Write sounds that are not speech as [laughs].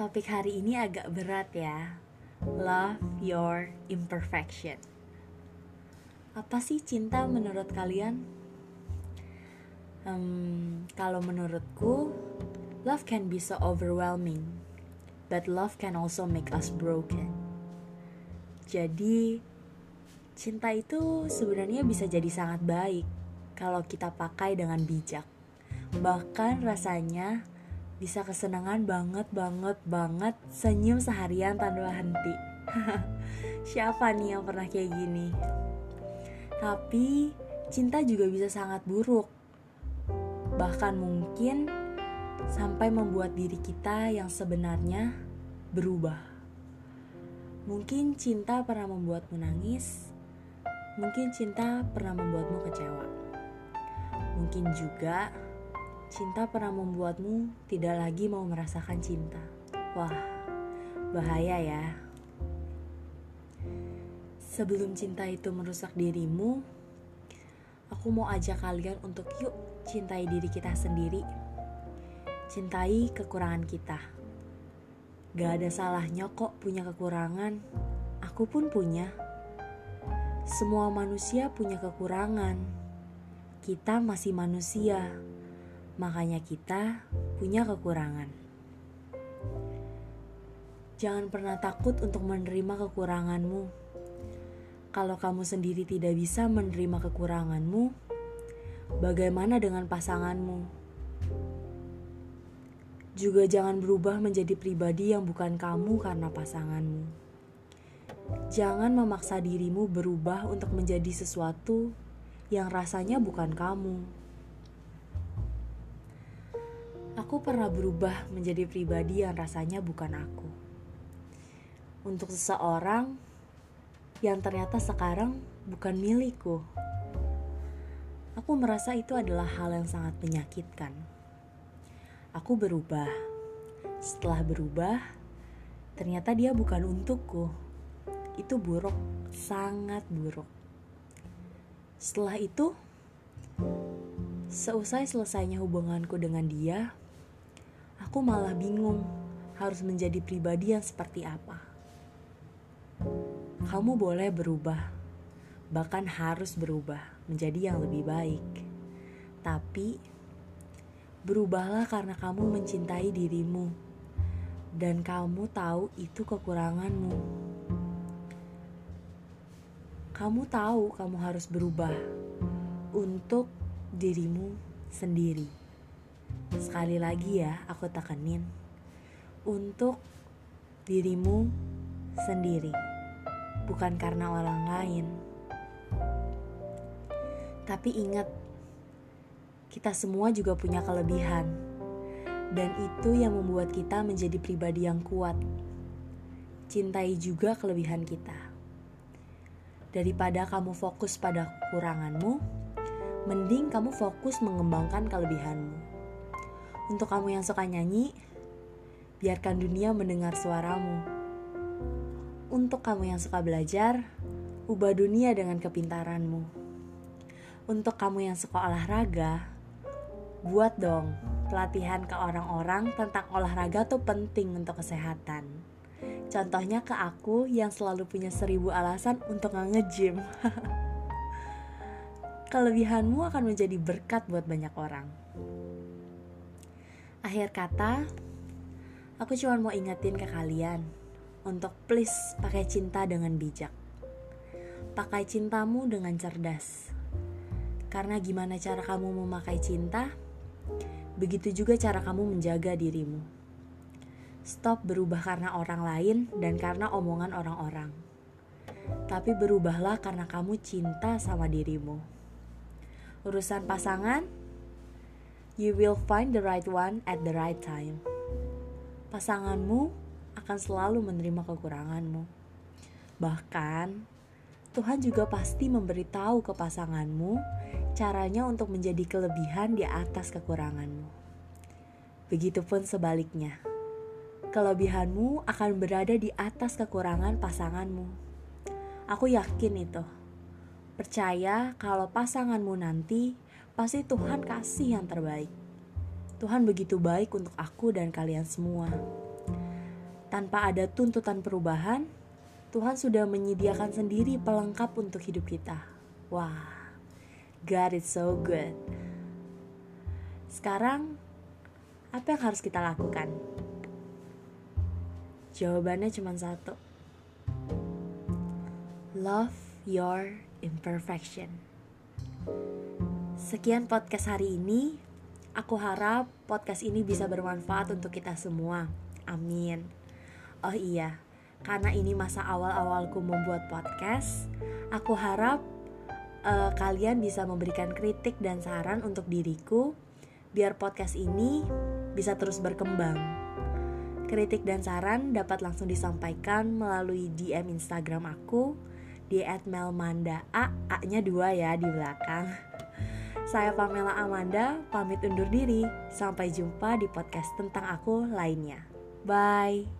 Topik hari ini agak berat ya. Love your imperfection. Apa sih cinta menurut kalian? Hmm, kalau menurutku, love can be so overwhelming, but love can also make us broken. Jadi, cinta itu sebenarnya bisa jadi sangat baik kalau kita pakai dengan bijak. Bahkan rasanya bisa kesenangan banget banget banget senyum seharian tanpa henti. [laughs] Siapa nih yang pernah kayak gini? Tapi cinta juga bisa sangat buruk. Bahkan mungkin sampai membuat diri kita yang sebenarnya berubah. Mungkin cinta pernah membuatmu nangis, mungkin cinta pernah membuatmu kecewa. Mungkin juga cinta pernah membuatmu tidak lagi mau merasakan cinta. Wah, bahaya ya. Sebelum cinta itu merusak dirimu, aku mau ajak kalian untuk yuk cintai diri kita sendiri. Cintai kekurangan kita. Gak ada salahnya kok punya kekurangan. Aku pun punya. Semua manusia punya kekurangan. Kita masih manusia Makanya kita punya kekurangan. Jangan pernah takut untuk menerima kekuranganmu. Kalau kamu sendiri tidak bisa menerima kekuranganmu, bagaimana dengan pasanganmu? Juga jangan berubah menjadi pribadi yang bukan kamu karena pasanganmu. Jangan memaksa dirimu berubah untuk menjadi sesuatu yang rasanya bukan kamu. Aku pernah berubah menjadi pribadi yang rasanya bukan aku. Untuk seseorang yang ternyata sekarang bukan milikku. Aku merasa itu adalah hal yang sangat menyakitkan. Aku berubah. Setelah berubah, ternyata dia bukan untukku. Itu buruk, sangat buruk. Setelah itu, seusai selesainya hubunganku dengan dia, aku malah bingung harus menjadi pribadi yang seperti apa. Kamu boleh berubah, bahkan harus berubah menjadi yang lebih baik. Tapi, berubahlah karena kamu mencintai dirimu dan kamu tahu itu kekuranganmu. Kamu tahu kamu harus berubah untuk dirimu sendiri. Sekali lagi ya, aku tekenin untuk dirimu sendiri, bukan karena orang lain. Tapi ingat, kita semua juga punya kelebihan, dan itu yang membuat kita menjadi pribadi yang kuat. Cintai juga kelebihan kita. Daripada kamu fokus pada kekuranganmu, mending kamu fokus mengembangkan kelebihanmu. Untuk kamu yang suka nyanyi, biarkan dunia mendengar suaramu. Untuk kamu yang suka belajar, ubah dunia dengan kepintaranmu. Untuk kamu yang suka olahraga, buat dong pelatihan ke orang-orang tentang olahraga tuh penting untuk kesehatan. Contohnya ke aku yang selalu punya seribu alasan untuk nge-gym. [laughs] Kelebihanmu akan menjadi berkat buat banyak orang. Akhir kata, aku cuma mau ingetin ke kalian untuk please pakai cinta dengan bijak. Pakai cintamu dengan cerdas. Karena gimana cara kamu memakai cinta, begitu juga cara kamu menjaga dirimu. Stop berubah karena orang lain dan karena omongan orang-orang. Tapi berubahlah karena kamu cinta sama dirimu. Urusan pasangan, You will find the right one at the right time. Pasanganmu akan selalu menerima kekuranganmu. Bahkan, Tuhan juga pasti memberitahu ke pasanganmu caranya untuk menjadi kelebihan di atas kekuranganmu. Begitupun sebaliknya, kelebihanmu akan berada di atas kekurangan pasanganmu. Aku yakin itu. Percaya kalau pasanganmu nanti pasti Tuhan kasih yang terbaik. Tuhan begitu baik untuk aku dan kalian semua. Tanpa ada tuntutan perubahan, Tuhan sudah menyediakan sendiri pelengkap untuk hidup kita. Wah, God is so good. Sekarang, apa yang harus kita lakukan? Jawabannya cuma satu. Love your imperfection. Sekian podcast hari ini. Aku harap podcast ini bisa bermanfaat untuk kita semua. Amin. Oh iya, karena ini masa awal-awalku membuat podcast, aku harap uh, kalian bisa memberikan kritik dan saran untuk diriku biar podcast ini bisa terus berkembang. Kritik dan saran dapat langsung disampaikan melalui DM Instagram aku di @melmanda a a-nya dua ya di belakang. Saya Pamela Amanda, pamit undur diri. Sampai jumpa di podcast tentang aku lainnya. Bye.